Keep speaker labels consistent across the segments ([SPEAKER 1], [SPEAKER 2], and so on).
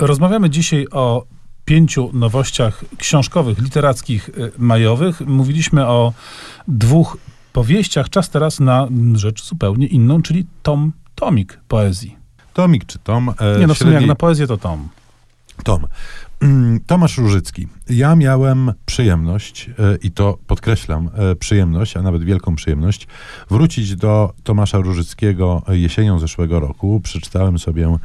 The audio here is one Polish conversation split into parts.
[SPEAKER 1] Rozmawiamy dzisiaj o pięciu nowościach książkowych, literackich, y, majowych. Mówiliśmy o dwóch powieściach. Czas teraz na rzecz zupełnie inną, czyli tom, tomik poezji.
[SPEAKER 2] Tomik czy tom? E,
[SPEAKER 1] Nie no, w sumie
[SPEAKER 2] średniej-
[SPEAKER 1] jak na poezję to tom.
[SPEAKER 2] Tom. Mm, Tomasz Różycki. Ja miałem przyjemność, e, i to podkreślam, e, przyjemność, a nawet wielką przyjemność, wrócić do Tomasza Różyckiego jesienią zeszłego roku. Przeczytałem sobie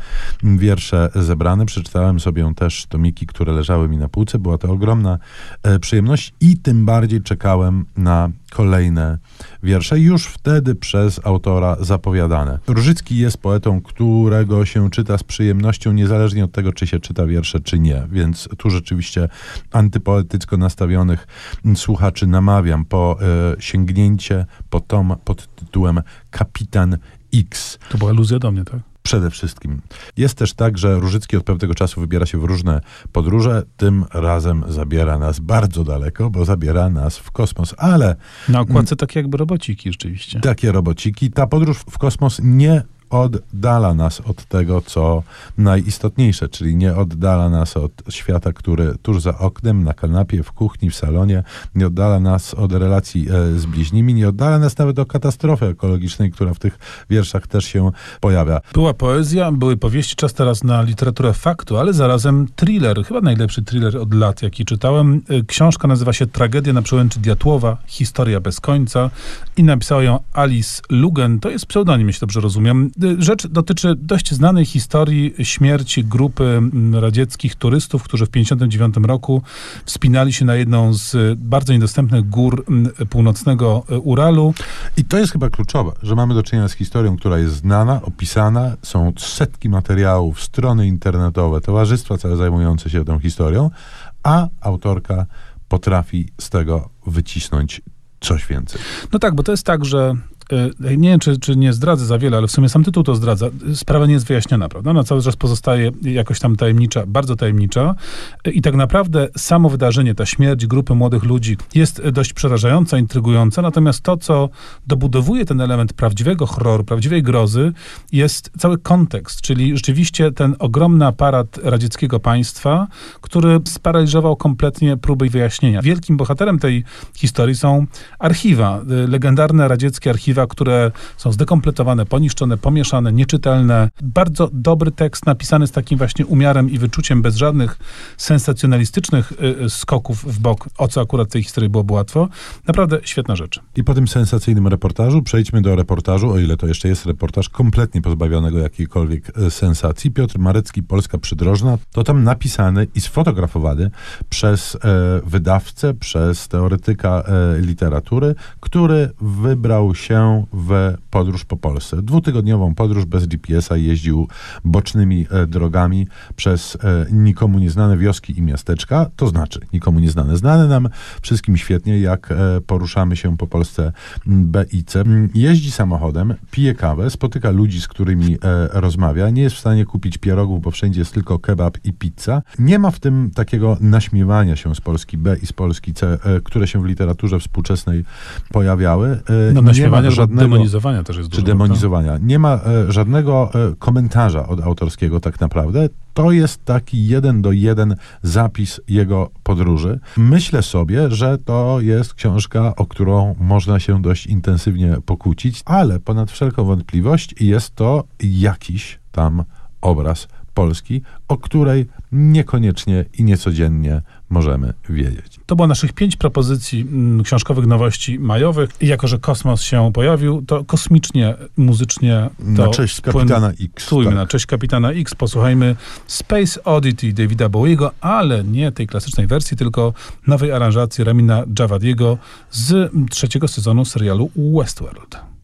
[SPEAKER 2] wiersze zebrane, przeczytałem sobie też tomiki, które leżały mi na półce. Była to ogromna e, przyjemność i tym bardziej czekałem na kolejne wiersze, już wtedy przez autora zapowiadane. Różycki jest poetą, którego się czyta z przyjemnością, niezależnie od tego, czy się czyta wiersze, czy nie. Więc tu rzeczywiście antypoetycko nastawionych słuchaczy namawiam po e, sięgnięcie po tom pod tytułem Kapitan X.
[SPEAKER 1] To była aluzja do mnie, tak?
[SPEAKER 2] Przede wszystkim. Jest też tak, że Różycki od pewnego czasu wybiera się w różne podróże. Tym razem zabiera nas bardzo daleko, bo zabiera nas w kosmos. Ale
[SPEAKER 1] Na okładce takie jakby robociki rzeczywiście.
[SPEAKER 2] takie robociki, ta podróż w kosmos nie oddala nas od tego, co najistotniejsze, czyli nie oddala nas od świata, który tuż za oknem, na kanapie, w kuchni, w salonie, nie oddala nas od relacji e, z bliźnimi, nie oddala nas nawet od katastrofy ekologicznej, która w tych wierszach też się pojawia.
[SPEAKER 1] Była poezja, były powieści, czas teraz na literaturę faktu, ale zarazem thriller, chyba najlepszy thriller od lat, jaki czytałem. Y, Książka nazywa się Tragedia na przełęczy Diatłowa, historia bez końca i napisała ją Alice Lugen, to jest pseudonim, jeśli dobrze rozumiem. Y, Rzecz dotyczy dość znanej historii śmierci grupy mm, radzieckich turystów, którzy w 1959 roku wspinali się na jedną z y, bardzo niedostępnych gór mm, północnego y, Uralu.
[SPEAKER 2] I to jest chyba kluczowe, że mamy do czynienia z historią, która jest znana, opisana, są setki materiałów, strony internetowe, towarzystwa całe zajmujące się tą historią, a autorka potrafi z tego wycisnąć coś więcej.
[SPEAKER 1] No tak, bo to jest tak, że nie wiem, czy, czy nie zdradzę za wiele, ale w sumie sam tytuł to zdradza. Sprawa nie jest wyjaśniona, prawda? Ona cały czas pozostaje jakoś tam tajemnicza, bardzo tajemnicza. Y, I tak naprawdę samo wydarzenie, ta śmierć grupy młodych ludzi jest dość przerażająca, intrygująca, natomiast to, co dobudowuje ten element prawdziwego horroru, prawdziwej grozy, jest cały kontekst, czyli rzeczywiście ten ogromny aparat radzieckiego państwa, który sparaliżował kompletnie próby wyjaśnienia. Wielkim bohaterem tej historii są archiwa, legendarne radzieckie archiwa, które są zdekompletowane, poniszczone, pomieszane, nieczytelne. Bardzo dobry tekst napisany z takim właśnie umiarem i wyczuciem, bez żadnych sensacjonalistycznych y, y, skoków w bok, o co akurat tej historii byłoby łatwo. Naprawdę świetna rzecz.
[SPEAKER 2] I po tym sensacyjnym reportażu przejdźmy do reportażu, o ile to jeszcze jest reportaż kompletnie pozbawionego jakiejkolwiek e, sensacji. Piotr Marecki, Polska Przydrożna, to tam napisany i sfotografowany przez e, wydawcę, przez teoretyka e, literatury, który wybrał się w podróż po Polsce. Dwutygodniową podróż bez GPS-a jeździł bocznymi e, drogami przez e, nikomu nieznane wioski i miasteczka, to znaczy nikomu nieznane, znane nam wszystkim świetnie, jak e, poruszamy się po Polsce B i C. Jeździ samochodem, pije kawę, spotyka ludzi, z którymi rozmawia, nie jest w stanie kupić pierogów, bo wszędzie jest tylko kebab i pizza. Nie ma w tym takiego naśmiewania się z Polski B i z Polski C, które się w literaturze współczesnej pojawiały.
[SPEAKER 1] No, naśmiewania
[SPEAKER 2] żadnego
[SPEAKER 1] demonizowania też jest
[SPEAKER 2] czy
[SPEAKER 1] dużo.
[SPEAKER 2] demonizowania. Nie ma e, żadnego e, komentarza od autorskiego tak naprawdę. To jest taki jeden do jeden zapis jego podróży. Myślę sobie, że to jest książka, o którą można się dość intensywnie pokłócić, ale ponad wszelką wątpliwość jest to jakiś tam obraz Polski, o której niekoniecznie i niecodziennie możemy wiedzieć.
[SPEAKER 1] To było naszych pięć propozycji mm, książkowych nowości majowych. I jako, że kosmos się pojawił, to kosmicznie, muzycznie to
[SPEAKER 2] Na cześć kapitana X.
[SPEAKER 1] Tujmy
[SPEAKER 2] tak.
[SPEAKER 1] na cześć kapitana X, posłuchajmy Space Oddity Davida Bowiego, ale nie tej klasycznej wersji, tylko nowej aranżacji Ramina Javadiego z trzeciego sezonu serialu Westworld.